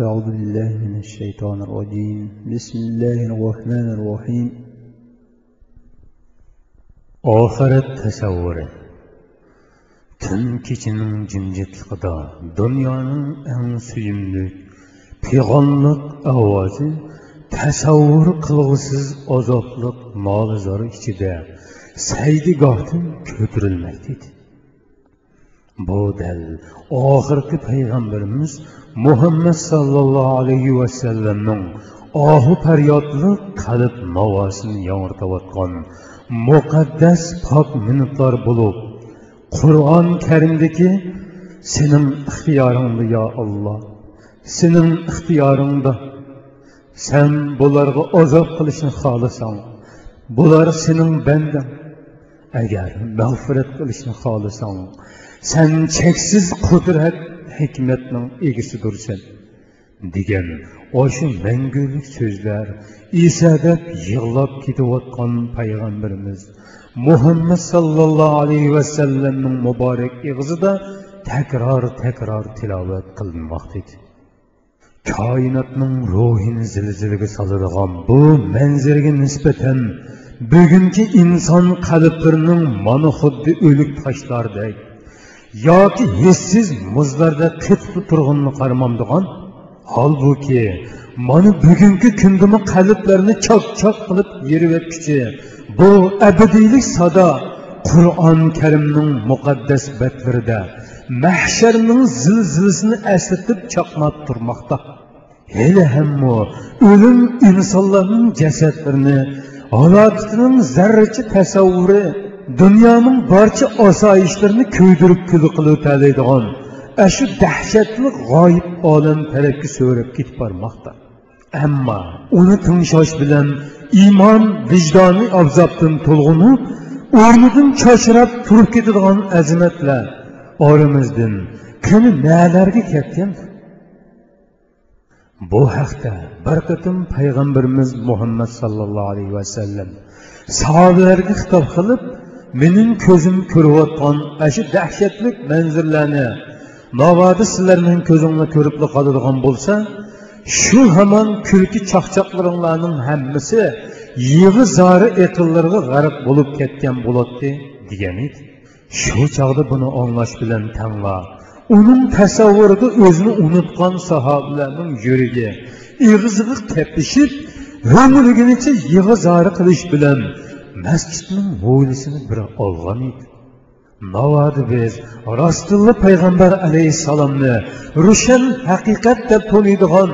أعوذ بالله من الشيطان الرجيم بسم الله الرحمن الرحيم oxirat tasavvuri tun kechining jimjitligida dunyoning eng suyimli pig'onliq ovozi tasavvur qilg'usiz azobliq molizor ichida saydigohdan ko'tarilmakda edi bu dal oxirgi payg'ambarimiz muhammad sallallohu alayhi vasallamning ohu faryodli qalb navosini yong'irtayotgan muqaddas pok minutlar bo'lib qur'on karimdagi sening ixtiyoringda yo alloh sening ixtiyoringda sen bularga azob qilishni xohlasang bular sening bandang agar mag'firat qilishni xohlasang sen cheksiz qudrat hikmatning egisidursan degan o'sha mangulik so'zlar isa yig'lab ketayotgan payg'ambarimiz muhammad sallallohu alayhi vasallamning muborak ig'zida takror takror tilovat qilinmoqda edi. Koinotning ruhini zilzilaga soladigan bu manzilga nisbatan bugungi inson qalblarining mana xuddi o'lik toshlardek yoki hissiz muzlarda qitib turg'unni qaramamdigan holbuki mana bugungi kundami qalblarni chok chok qilib yerivetkichi bu abadiylik sado qur'on karimning muqaddas batlarida mahsharning zilzilasini eslatib chaqnab turmoqda hali hammo o'lim insonlarning jasadlarini halokatining zarracha tasavvuri dunyoning barcha osoyishlarini kuydirib kul qilib o'talaydigan shu dahshatli g'oyib olam tarafga so'rab ketib bormoqda. Ammo uni tingshosh bilan iymon vijdoniy avzobdan to'lg'unib o'rnidan choshrab turib ketadigan azamatlar oramizdan kuni nalarga ketgan bu haqda bir qatim payg'ambarimiz muhammad sallallohu alayhi vasallam sahobalarga xitob qilib mening ko'zim ko'rayotgan shu dahshatli manzirlarni navoda sizlarning ko'zinglar ko'rib qoladigan bo'lsa shu hamon kulki chaqchoqlaringlarning hammasi yig'i zori eqillarga g'arib bo'lib ketgan bo'ladi degan edi. Shu chog'da buni anglash bilan tangla Onun təsəvvürü özünü unutqan sahabilərin yürüyü. Yığızığı təpişib, ömrügünəcə yığı zarı qılış bilən məscidinin boylusunu bir olğan idi. Navadı biz, rastıllı Peyğəmbər əleyhissalamını, rüşən həqiqət də tonuyduğan,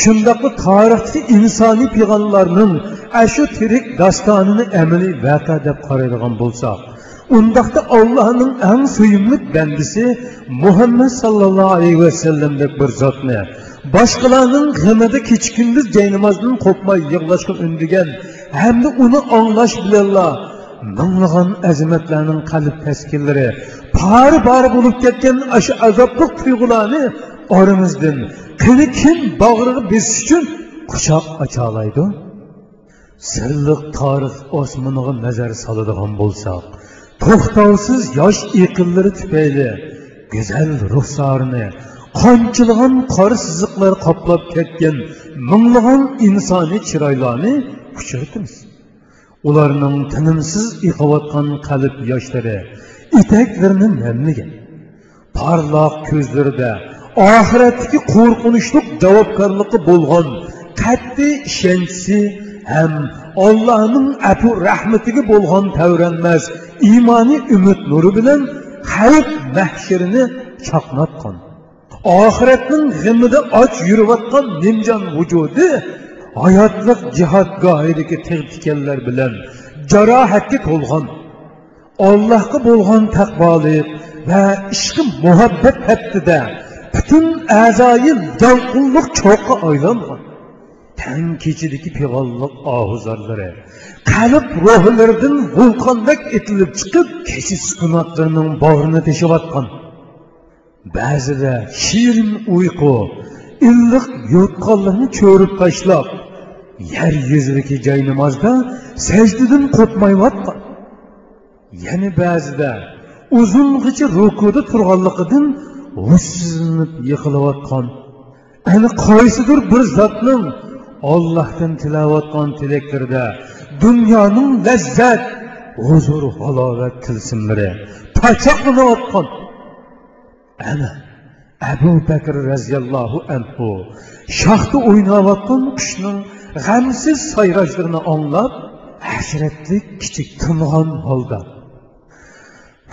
shundaqi tarixchi insoniy pig'onlarning ashu tirik dastanini amaliy vaqa deb qaraydigan bo'lsak undaqda ollohning eng suyimli bandisi muhammad sallallohu alayhi vasallamdek bir zotni boshqalarning g'imida kecha kunduz jaynamozdan qo'pmay yig'lashga undigan hamda uni anglash bilanla minglagan azamatlarning qalb taskillari pari pari bo'lib ketgan shu azobli tuyg'ularni oramizdan qani kim bag'riga besish uchun quchoq ocholaydi sirliq tarix osmoniga nazar soladigan bo'lsak to'xtovsiz yosh iqillari tufayli go'zal ruxsorini qonchilg'an qora siziqlar qoplab ketgan minglagan insoniy chiroylarni uchratimiz ularning tinimsiz yiqayotgan qalb yoshlari etaklarini namlagan. Parloq ko'zlarida oxiratdagi qo'rqinchli javobgarligi bo'lgan qat'iy ishonchi ham ollohning afu rahmatiga bo'lgan tavranmas iymoniy umid nuri bilan hayot mahshirini chaqnatqan oxiratning g'imida och yuriyotgan nimjon vujudi hayotliq jihodgohidagi tikanlar bilan jarohatga to'lgan ollohga bo'lgan taqvolik va ishqi muhabbat haftida butun a'zoyi yolqinliq cho'qqa aylangan. Tan kechidagi pig'onliq ohuzorlari qalb ruhlaridan vulqondek etilib chiqib kecha sukunotlarining bag'rini teshiyotgan ba'zida shirin uyqu illiq yo'tqonlarni cho'rib tashlab yer yuzidagi joy namozda sajdadan yana ba'zida uzung'icha rukuda turganligidan g'ussizlanib yiqilayotgan. Ana qaysidir bir zotning ollohdan tilayotgan tilaklarida dunyoning lazzat huzur halovat tilsimlari pachaqlanayotgan ana abu bakr roziyallohu anhu shoxda o'ynayotgan qushning g'amsiz sayrashlarini anglab hasratlik kichik tingan holda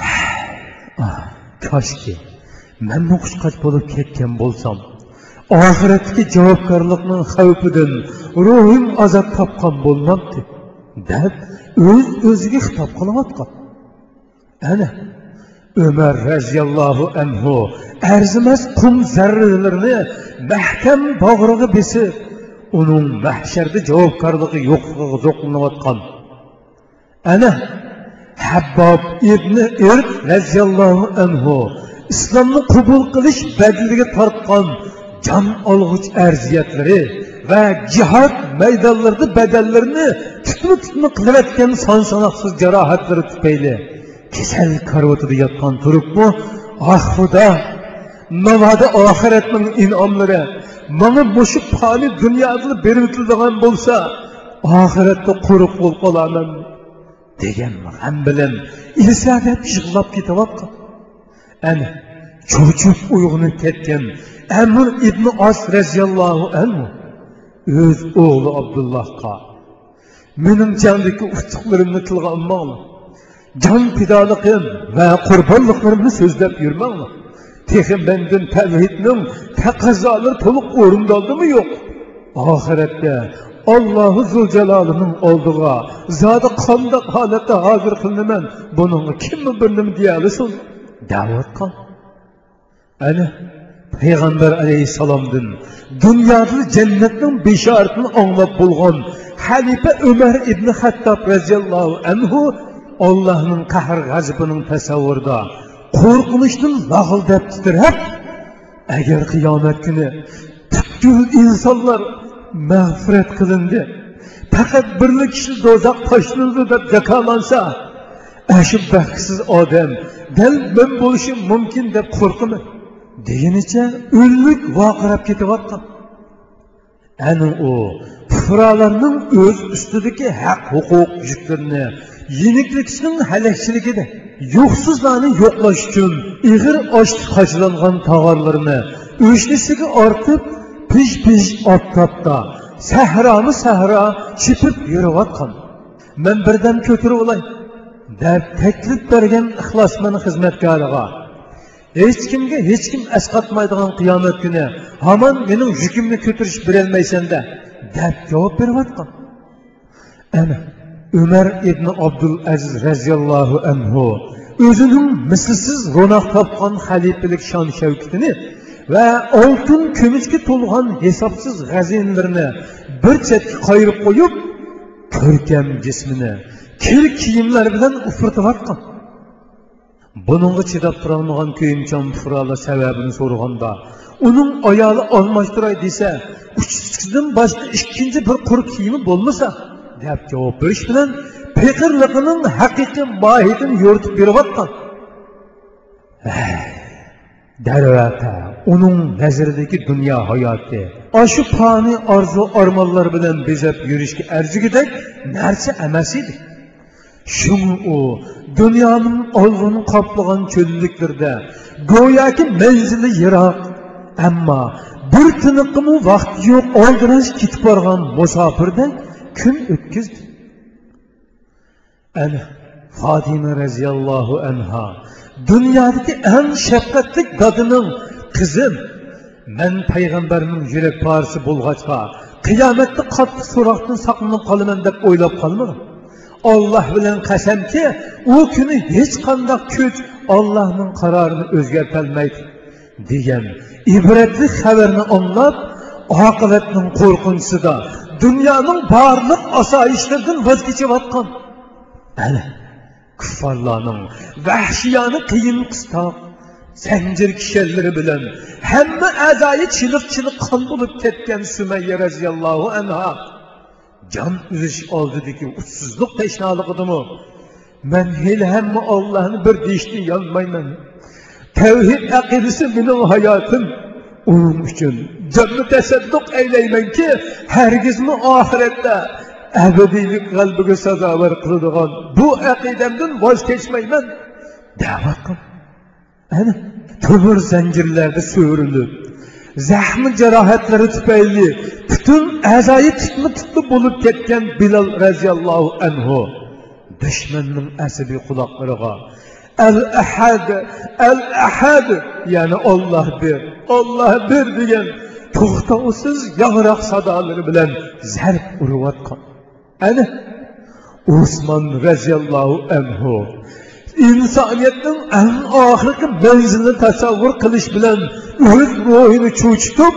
koshki man muqishqach bo'lib ketgan bo'lsam oxiratdagi javobgarlikning xavfidan ruhim azob topgan bo'lmabdi deb o'z o'ziga xitob qilayotgan. Ana umar roziyallohu anhu arzimas qum zarralarini mahkam bog'rig'i besib uning mahsharda javobgarligi yo'qligiga zo'qlanayotgan. Ana habbob ibn ir roziyallohu anhu islomni qubul qilish badiliga tortgan jon olg'ich arziyatlari va jihod maydonlarida badallarini tutma tutma qilayotgan son sanoqsiz jarohatlari tufayli kasal karvotida yotgan turibmi ah xudo navoda oxiratning inomlari mana mushu fani dunyoda berib o'tiladigan bo'lsa oxiratda quruq bo'lib qolaman degan g'am bilan deb yig'lab ketyapti ana cho'chib uyg'onib ketgan amir ibn os roziyallohu anhu o'z o'g'li abdullohga mening jondagi utuqlarimni tilga olmanglar jon fidoliqim va qurbonliqlarimni so'zlab yurmanglar texi mendan tavhidning taqazolari to'liq o'rindaldimi yo'q oxiratda allohu zuljalolining oldiga zodi qandoq holatda hozir qilinaman buningga kimmi bir nima deya olasin da'vat qil ana payg'ambar alayhissalomdan dunyoda jannatning bishoratini anglab bo'lgan xalifa umar ibn hattob roziyallohu anhu ollohning qahr g'azibining tasavvurida qo'rqinishdan lag'ildab titrab agar qiyomat kuni butkul insonlar mag'firat qilindi faqat birli kishi do'zax tashlandi deb jakolansa shu baxtsiz odam dal men bo'lishim mumkin deb qo'rqaman degunicha o'llik voqirab ketyapti ana u fuqarolarning o'z ustidagi haq huquq yuklarini yeniklikning halakchiligida yo'qsizlarni yo'qlash uchun ig'ir ochlik qochlangan tog'orlarni o'shnisiga ortib pish pish oftobda sahroni sahro chipib yurayotgan. Man birdan ko'tirib olay deb taklif bergan ixlosmand xizmatkoriga hech kimga hech kim asqatmaydigan qiyomat kuni hamon mening yukimni ko'tarish berolmaysanda deb javob beryotgan ana umar ibn abdul aziz roziyallohu anhu o'zining mislsiz ro'noq topgan xalifalik shon shavkatini va oltin kumushga to'lgan hisobsiz g'azinlarni bir chetga qoyirib qo'yib ko'rkam jismini kir kiyimlar bilan ufurtiyotgan Bununla çidab duralmagan köyümçan furala sebebini sorganda, onun ayalı almaştıray dese, üçüncüden başka ikinci bir kuru kiyimi bulmasa, deyip cevap veriş bilen, pekirlikinin hakiki mahiyetini yürütüp bir vatkan. Dervete, onun nezirdeki dünya hayatı, aşı fani arzu armallar bilen bezep yürüyüşki erzigidek, nerse emesiydik. Edi shuni u dunyoning olg'ini qoplagan cho'lliklarda go'yoki manzili yiroq ammo bir tiniqimi vaqt yo'q oldirash ketib borgan musofirdan kun o'tkazdi ana fotima roziyallohu anha dunyodagi eng shafqatli dodining qizim man payg'ambarning yurak parisi bo'lg'achqa qiyomatda qattiq so'roqdan saqlanib qolaman deb o'ylab qolmadim olloh bilan qasamki u kuni hech qanday kuch ollohning qarorini o'zgartolmaydi degan ibratli xabarni anglab oqibatning qo'rqinchisida dunyoning barliq osoyishlardan voz kechayotgan ana kuffarlarning vahshiyona qiyin qistoq zanjir kishallari bilan hamma a'zoyi chiliq chiliq qon bo'lib ketgan sumayya roziyallohu anha jon uzish oldidagi uchsizlik tashnoligidimi man hali hamma ollohni bir deyishni yolmayman tavhid aqidasi mening hayotim uning uchun canlı təsəddüq eyleymen ki, hergizmi ahirette ebedilik kalbine sazavar kılıdığan bu akidemden vazgeçmeymen davet kıl. Yani tömür zincirlerde sürülüp, zahmi cerahatleri tüpeyli, bütün azayı tutma tutma bulup ketken Bilal raziyallahu anhu, düşmanın asibi kulaklarına, El-Ahad, El-Ahad, yani Allah bir, Allah bir degan to'xtovsiz yag'roq sadolari bilan zarb urayotgan ana usmon roziyallohu anhu. İnsoniyatning eng oxirgi manzilini tasavvur qilish bilan o'z ruhini cho'chitib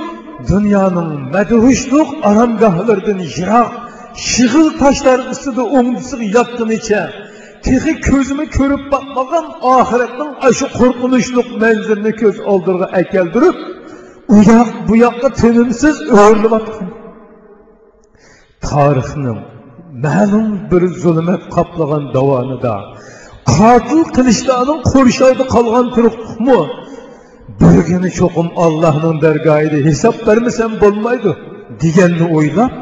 dunyoning madhushliq oromgohlaridan yiroq shig'il toshlar ustida o'ngisiga yotganicha texi ko'zimi ko'rib boqmagan oxiratning shu qo'rqinchli manzilni ko'z oldiga akeldirib u yoq bu yoqqa tinimsiz o'rlayotgan tarixning ma'lum bir zulmat qoplagan davonida qotil qilishlarning qurshovida qolgan turibmi birgini cho'qim allohning dargohida hisob bermasam bo'lmaydi deganni o'ylab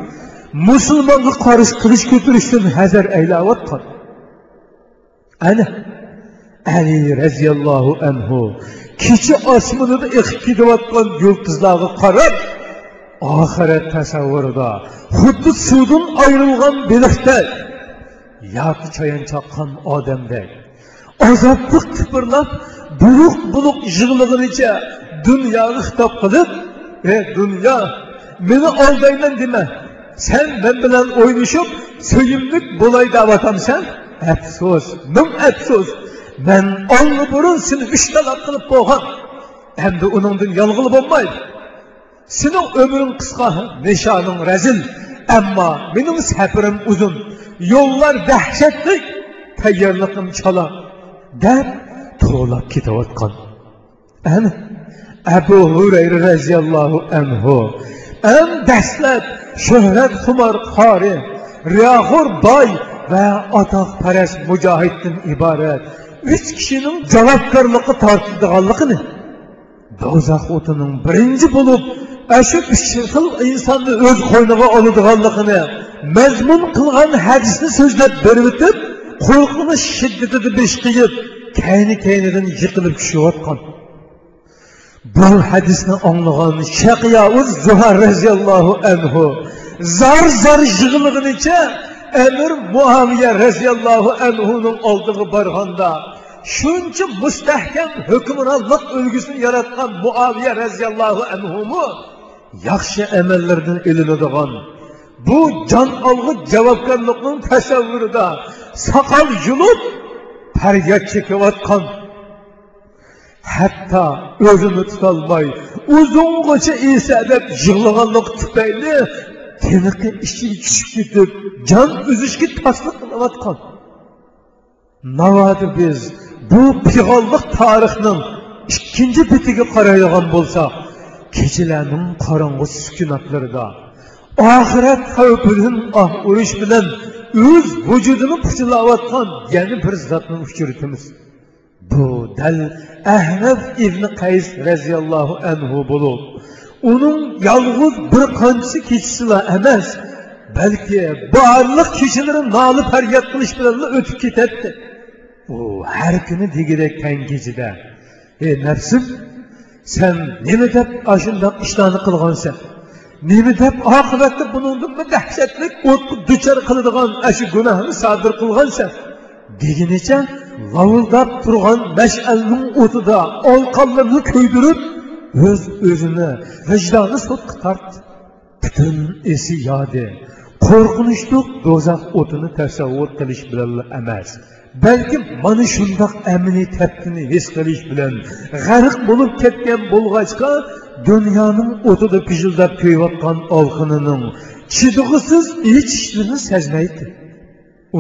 musulmonga qarshi qilich ko'tarishdan hazar aylayotgan ana ali roziyallohu anhu kecha osmonida eqib ketayotgan yulduzlarga qarab oxirat tasavvurida xuddi suvdan ayrilgan beliqdek yoki chayon chaqqan odamdek azobli tipirlab buruq buluq yig'lig'inicha dunyoga xitob qilib ey dunyo meni aldayman dema sen men bilan o'ynashib suyimlik bo'lay deyotamsan afsus ming afsus man olli seni uch talab qilib qo'ygan endi uningdan yolg'ili bo'lmaydi sening umring qisqa nishoning razil ammo mening safarim uzun. Yo'llar dahshatli tayyorligim chala deb to'g'lab ketayotgan. Ana abu hurayra roziyallohu anhu. Eng dastlab shuhrat xumor qori riyoxo'r boy va otoqparast mujohiddan iborat uch kishining javobgarlikqa tortilganligini do'zax o'tining birinchi bo'lib shu uch xil insonni o'z qo'yniga oladiganligini mazmun qilgan hadisni so'zlab berib o'tib qo'rqinish shiddatida besh qiyib kayni kaynidan yiqilib tushayotgan bu hadisni anglagan shaqiyavuz zuhar roziyallohu anhu zar zar yig'ilg'inicha emir muaviya roziyallohu anhuning oldiga borganda shuncha mustahkam hukmronlik ulgusini yaratgan muaviya roziyallohu anhumi yaxshi amallardan ilinadigan bu jon olg'u javobgarlikning tasavvurida soqol yulib faryod chekayotgan hatto o'zini tutolmay uzung'icha esa deb yig'laganlik tufayli tiniqi ichiga tushib ketib jon uzishga tasliq qilayotgan navoda biz bu pig'onliq tarixning ikkinchi betiga qaraydigan bo'lsak kechalarning qorong'u sukunatlarida oxirat xavfidan ah urish bilan o'z vujudini puchilayotgan yana bir zotni uchratimiz bu dal ahnaf ibn qays roziyallohu anhu bo'lib uning yolg'iz bir qanchasi kechasilar emas balki barliq kechalari noli faryod qilish bilan o'tib ketadi u har kuni degidek tang kechida ey nafsim sen nima deb shundoq ishlarni qilgansan nima deb oqibatda bundan dahshatli o'tni duchor qiladigan shu gunohni sodir qilgansan degunicha lovuldab turgan mash'alning o'tida olqonlarni kuydirib o'z o'zini vijdoni sudga tortdi butun esi yodi qo'rqinchli do'zax o'tini tasavvur qilish bilan emas balki mana shundoq amniy taftini his qilish bilan g'arq bo'lib ketgan bo'lg'achqa dunyoning o'tida pishildab kuyayotgan olqinining chidg'isiz ichishlarini sezmaydi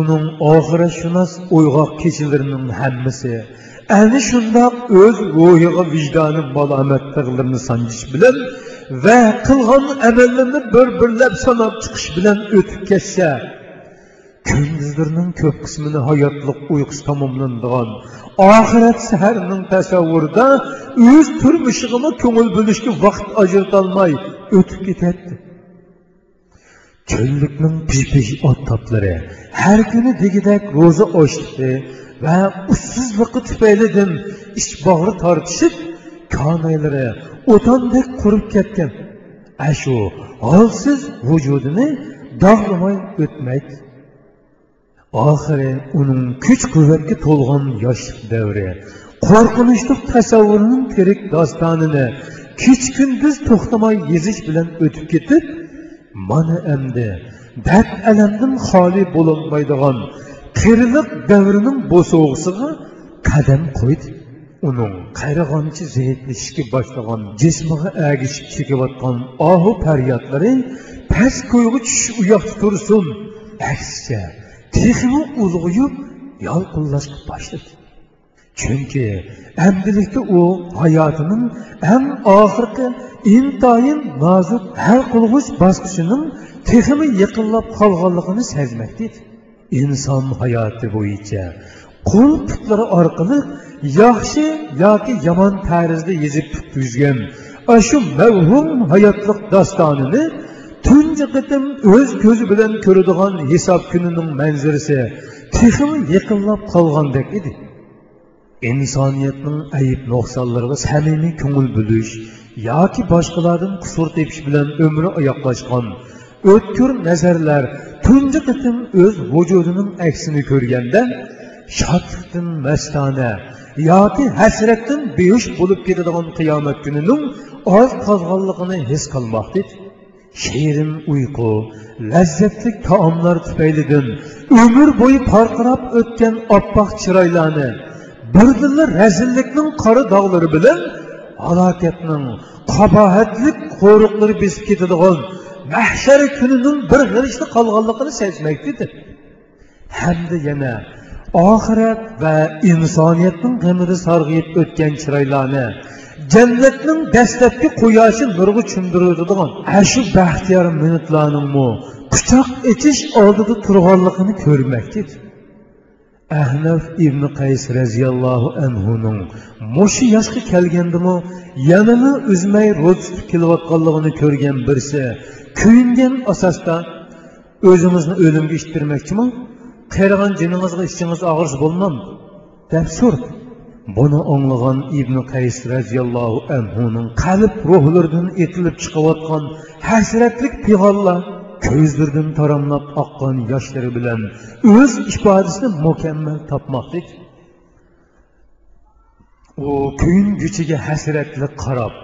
uning oxiratsunos uyg'oq kechalarining hammasi ana shundoq o'z ruhiga vijdoni malomatlig'larini sanjish bilan va qilgan amallarini bir birlab sanab chiqish bilan o'tib ketsa kunduzlarning ko'p qismini hayotliq uyqusi tamomlandigan oxirat saharining tasavvurida o'z turmushig'ini ko'ngil bo'lishga vaqt ajratolmay o'tib ketadi cho'llikning pish ottoplari har kuni degidek ro'za ochdi va ussizligi tufaylidan ich bog'ri tortishib konaylari o'tondek qurib ketgan ashu holsiz vujudini dog'lamay o'tmaydi oxiri uning kuch quvvatga to'lgan yoshlik davri qo'rqinchli tasavvurining tirik dostonini kech kunduz to'xtamay yezish bilan o'tib ketib mana endi dard alamdan xoli bo'lolmaydigan qiriliq davrining bo'sog'isiga qadam qo'ydi uning qayrag'onchi zaiflashishga boshlagan jismiga agishib chekayotgan ohu faryodlari past ko'yga tushish u yoqda tursin aksicha texmi ulg'uyib yolqinlashga boshladi chunki endilikda u hayotining eng oxirgi intoyin nozik hal qilg'ich bosqichining texmi yaqinlab qolganligini sezmakda edi inson hayoti bo'yicha qo'l putlari orqali yaxshi yoki yomon tarzda yezib yuzgan shu mavhum hayotliq dostonini tunji qitim o'z ko'zi bilan ko'radigan hisob kunining manzirasi texmi yaqinlab qolgandek edi. Insoniyatning ayib nuqsonlariga samimiy ko'ngil bo'lish yoki boshqalardan qusur tepish bilan umri oyoqlashgan o'tkir nazarlar tunji qitim o'z vujudining aksini ko'rganda shodlikdan mastona yoki hasratdan behush bo'lib ketadigan qiyomat kunining oz qolganligini his qilmoqda shirin uyqu lazzatli taomlar tufaylidan umr bo'yi parqirab o'tgan oppoq chiroylarni birdilla razillikning qora dog'lari bilan halokatning qabohatlik qo'riqlari besib ketadigan mahshar kunining bir g'irishda qolganligini sezmakda hamda yana oxirat va insoniyatning g'amida sarg'ayib o'tgan chiroylarni jannatning dastlabki quyoshi nurg'i cho'mdiradigan shu baxtiyor minutlarningmi quchoq ichish oldida turganligini ko'rmakda ahnaf ibn qays roziyallohu anhuning mushi yoshga kelgandimi yanini uzmay ro'za tutib kelayotganligini ko'rgan birsa kuyingan asosda o'zimizni o'limga ishittirmoqchimi qarigan jiningizga ishingiz og'rish bo'lmamdi deb so'rdi buni o'nglagan ibn qays roziyallohu anhuning qalb ruhlaridan etilib chiqayotgan hasratlik pig'onlar ko'zlaridan taramlab oqqan yoshlari bilan o'z ifodasini mukammal topmoqda u kuyinguchiga hasratli qarab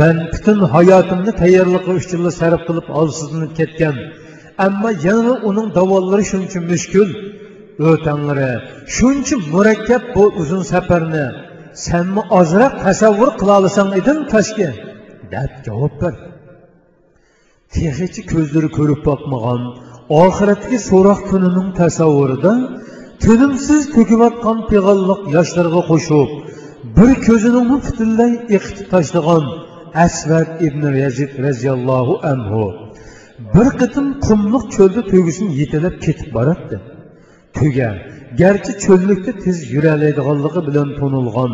man butun hayotimni tayyorliqi uchun sarf qilib olsizlanib ketgan. Ammo yana uning davolari shuncha mushkul. O'tanlari shuncha murakkab bu uzun safarni sanmi ozroq tasavvur qila olsang eding toshga deb javob ber. Tehichi ko'zlari ko'rib boqmagan oxiratgi so'roq kunining tasavvurida tinimsiz to'kayotgan pig'alliq yoshlarga qo'shib bir ko'zini butunlay iqitib tashlagan asvad ibn yazid roziyallohu anhu bir qitim qumliq cho'lda tugisini yetalab ketib boradi tuga garchi cho'llikda tez yuralaydiganligi bilan to'nilgan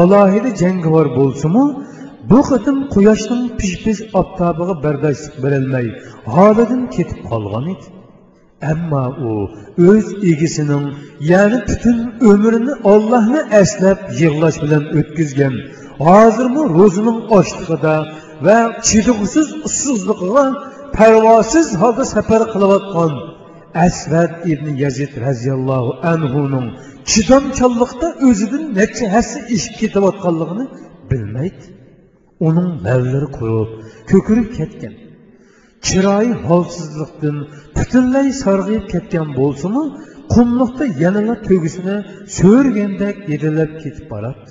alohida jangovar bo'lsimi bu qitim quyoshning pish pish oftobiga bardoshlik berolmay holidan ketib qolgan edi ammo u o'z egisining ya'ni butun umrini ollohni eslab yig'lash bilan o'tkazgan hozirmi ro'zining ochlig'ida va chidug'siz ussizligiga parvosiz holda safar qilayotgan asvad ibn yazid roziyallohu anhuning chidamchanlikda o'zidan necha hassa eshib ketayotganligini bilmaydi uning lavlari qurib ko'kirib ketgan. Chiroyi holsizlikdan butunlay sarg'ayib ketgan bo'lsimi qumliqda yanala to'gisini so'rgandek yedilab ketib boradi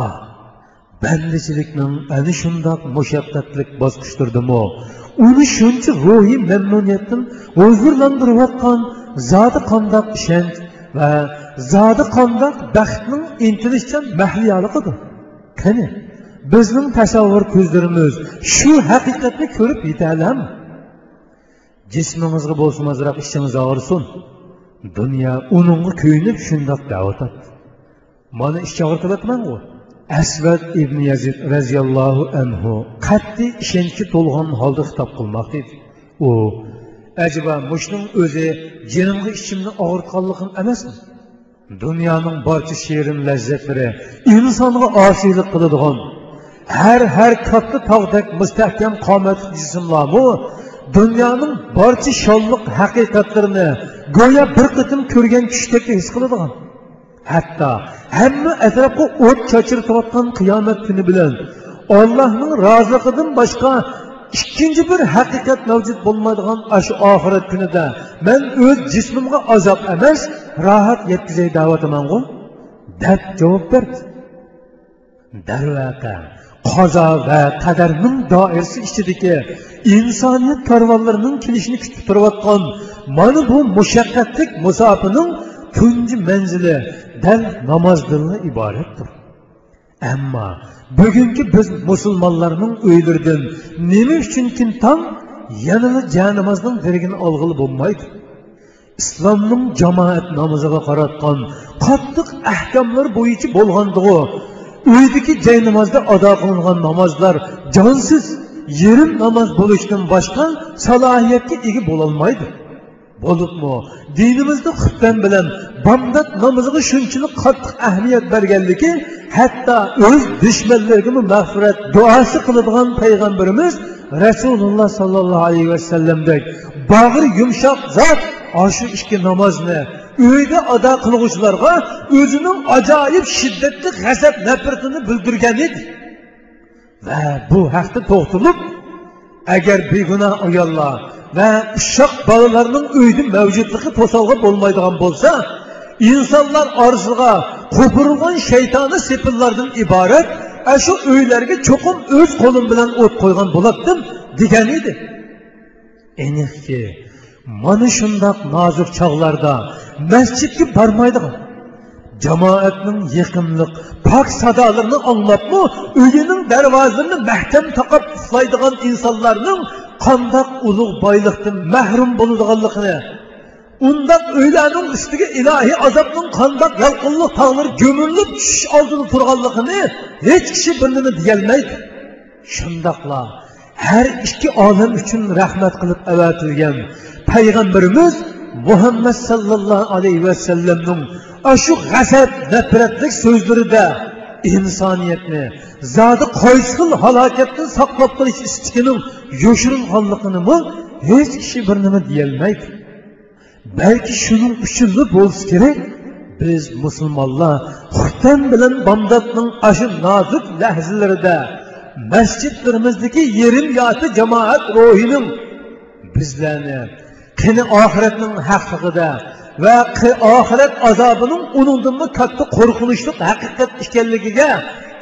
ah bandichilikning ana shundoq mushaqqatlik bosqichdirdimi uni shuncha ruhiy mamnuniyatdan huzurlantirayotgan zodi qandoq ishonch va zodi qandoq baxtning intilishchan mahliyoliqidir qani bizning tasavvur ko'zlarimiz shu haqiqatni ko'rib yetalam jismingizga bo'lsin ozroq ishingiz og'risin dunyo uningga kuyinib shundoq da'vatadi mana ish og'rityapmanku asvad ibn yazid roziyallohu anhu qat'iy ishonchga to'lgan holda xitob qilmoqda edi. U ajaba mushning o'zi jinimga ichimni og'ritganligim emasmi? Dunyoning barcha shirin lazzatlari insonga osiylik qiladigan har har katta tog'dek mustahkam qomatli jismlarmi dunyoning barcha shonliq haqiqatlarini go'yo bir qitim ko'rgan tushdek his qiladigan. Hatto hamma atrofga o't chochiritayotgan qiyomat kuni bilan ollohning roziligidan boshqa ikkinchi bir haqiqat mavjud bo'lmaydigan shu oxirat kunida man o'z jismimga azob emas rohat yetkazay da'vatamangu deb javob berdi darvaqa qazo va qadarning doirasi ichidagi insoniyat karvonlarining kelishini kutib turayotgan mana bu mushaqqatlik musofining tunji manzili dal namozdan iboratdir ammo bugungi biz musulmonlarning uylaridan nima uchun kim tong yanada janimizning dirigini olg'ili bo'lmaydi islomning jamoat namoziga qaratgan qattiq ahkomlar bo'yicha bo'lgandig'u uydagi jay namozda ado qilingan namozlar jonsiz yerim namoz bo'lishdan boshqa salohiyatga ega bo'lolmaydi bo'libmi dinimizda xutban bilan bomdod namoziga shunchalik qattiq ahamiyat berganligi hatto o'z dushmanlariga mag'firat duosi qiladigan payg'ambarimiz rasululloh sollallohu alayhi vasallamdek bag'ri yumshoq zot shu ikki namozni uyda ado qilg'uvchilarga o'zining ajoyib shiddatli g'azab nafratini bildirgan edi. Va bu haqda to'xtalib agar begunoh ayollar ve uşak balalarının öydü mevcutlığı posalğa bulmaydıgan bolsa, insanlar arzuğa qopurulğan şeytani sepillardan ibarət e şu öylerge çokum öz kolum bilan ot koygan bulattım, diken idi. Eniqki, mana shundoq nozik chog'larda masjidga bormaydigan jamoatning yiqimliq pok sadalarını anlatma, uyining dervazını mahkam takıp uxlaydigan insonlarning qandoq ulug' boylikdan mahrum bo'ladiganligini undoq uylarning ustiga ilohiy azobning qandoq yalqinliq tog'lar ko'milib tushish oldida turganligini hech kishi bir nima deyolmaydi. Shundoqla har ikki olam uchun rahmat qilib avatilgan payg'ambarimiz muhammad sallallohu alayhi vasallamning shu g'azab nafratlik so'zlarida insoniyatni zodi qaysi xil halokatdan saqlab qolish istigining yoshirilganligini hech kishi bir nima deyolmaydi balki shuning uchunli bo'lsa kerak biz musulmonlar xutban bilan bomdodning ashu nozik lahzalarida masjidlarimizdagi yerim yoti jamoat ruhining bizlarni qini oxiratning haqligida va oxirat azobining unindinmi katta qo'rqinchli haqiqat ekanligiga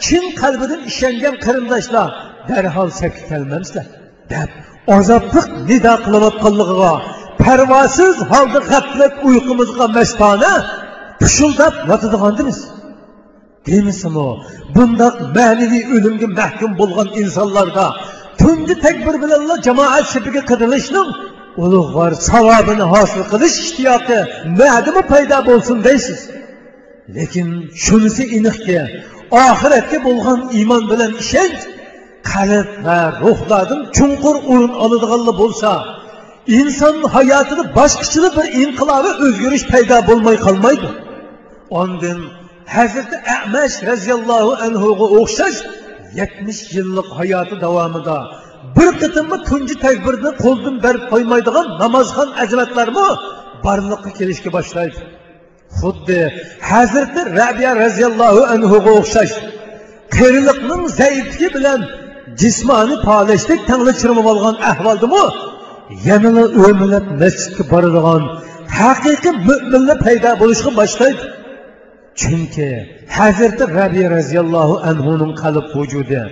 chin qalbidan ishongan qarindoshlar darhol sakki kelmamsizlar deb azoblik nido qilayotganligiga parvosiz holda g'aflat uyqumizga mastona pushildab yotadigandimiz demisimi bundoq ma'naviy o'limga mahkum bo'lgan insonlarda tungi takbir bilan jamoat shipiga qidirishning ulug'vor savobini hosil qilish ishtiyoqi nadimi paydo bo'lsin deysiz. Lekin shunisi aniqki oxiratga bo'lgan iymon bilan ishonch qalb va ruhlardan chunqur o'rin oladiganlar bo'lsa inson hayotida boshqachalar bir inqilobiy o'zgarish paydo bo'lmay qolmaydi ondan hazrati amash roziyallohu anhuga o'xshash yetmish yillik hayoti davomida bir qitimmi tunji takbirni qo'ldan berib qo'ymaydigan namozxon azimatlarmi borliqqa kelishga boshlaydi. Xuddi hazrati rabiya roziyallohu anhuga o'xshash qiyriqning zaifligi bilan jismoniy tangli tanglachirmab olgan ahvoldimi yanada o'milab masjidga boradigan haqiqiy mo'minlar paydo bo'lishga boshlaydi. Chunki hazrati rabiya roziyallohu anhuning qalb vujudi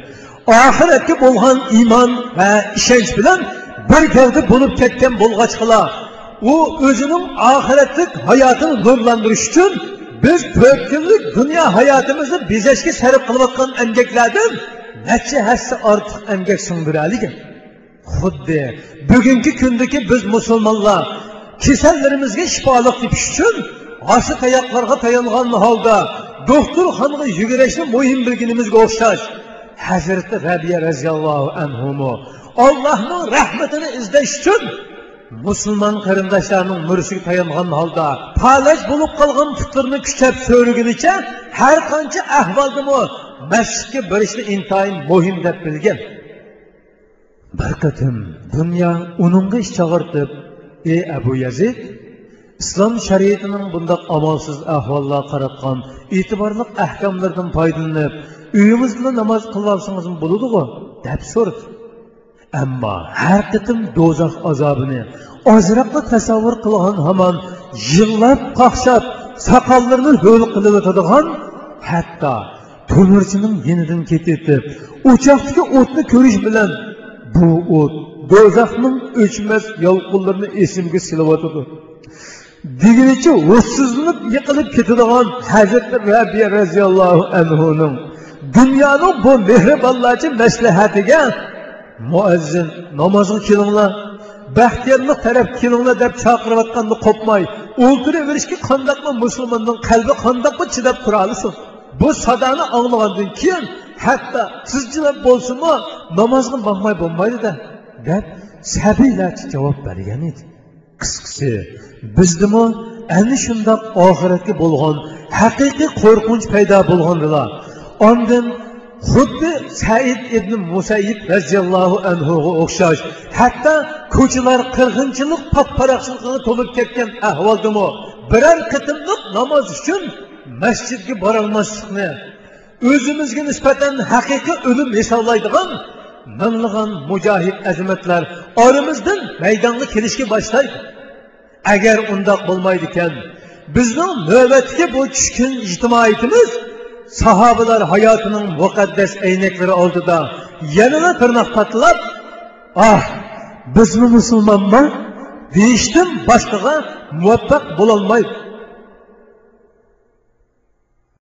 oxiratga bo'lgan iymon va ishonch bilan bir gavda bo'lib ketgan bo'lg'achqilar u o'zining oxiratlik hayotini nurlantirish uchun biz to'rt kunlik dunyo hayotimizni bezashga sarf qilayotgan emgaklardan necha hassa ortiq emgak singdiraligan xuddi bugungi kundagi biz musulmonlar kasallarimizga shifolik tepish uchun g'ashi tayoqlarga tayangan holda doktorxonaga yugurishni muhim bilganimizga o'xshash hazrati rabiya roziyallohu anhu ollohni rahmatini izlash uchun musulmon qarindoshlarning murishiga tayangan holda palaj bo'lib qolgan putlarni kuchab so'rigunicha har qancha ahvoldami masjidga borishni intayin muhim deb bilgan. Bir qatim dunyo uningga ish chaqirtib ey abu yazid islom shariatining bundoq amalsiz ahvollar qaratgan e'tiborli ahkomlardan foydalanib uyingizda namoz qilolsangiz bo'ladiku deb so'radi ammo har qatim do'zax azobini ozroqqa tasavvur qilgan hamon yig'lab qaqshab soqollarini ho'l qilib o'tadigan hatto to'mirchining yenidan ketib o'choqdagi o'tni ko'rish bilan bu o't do'zaxning o'chmas yolqinlarini esimga silayotidi degunicha o'zsizlanib yiqilib ketadigan hazrati rabiya roziyallohu anhuning dunyoning bu mehribonlarchi maslahatiga muazzin namozga kelinglar baxtiyorlik taraf kelinglar deb chaqirayotganda qo'pmay o'ltiraverishga qandaqmi musulmonning qalbi qandaqmi chidab tura olsin bu sadoni anglagandan keyin hatto sizjilab bo'lsinmi namozga bormay bo'lmaydida deb sabiylarcha javob bergan edi. Qisqasi bizdimi ana shundoq oxiratga bo'lgan haqiqiy qo'rqinch paydo bo'lgandilar. ondan xuddi said ibn musayyib roziyallohu anhuga o'xshash. Hatto ko'chalar qirg'inchilik potparaqchilikga to'lib ketgan ahvoldami biror qitimliq namoz uchun masjidga borolmaslikni o'zimizga nisbatan haqiqiy o'lim hisoblaydigan minglаған mujohid әзіметтер orimizdan maydonga kelishga boshlaydi. Agar undoq bo'lmaydi ekan bizning navbatga bu tushgan ijtimoiyatimiz ijtimoiyatimiz sahobalar hayotining muqaddas aynaklari oldida yanada tirnoq patlab ah bizmi musulmonman deyishdan boshqaga muvaffaq bo'lolmaydi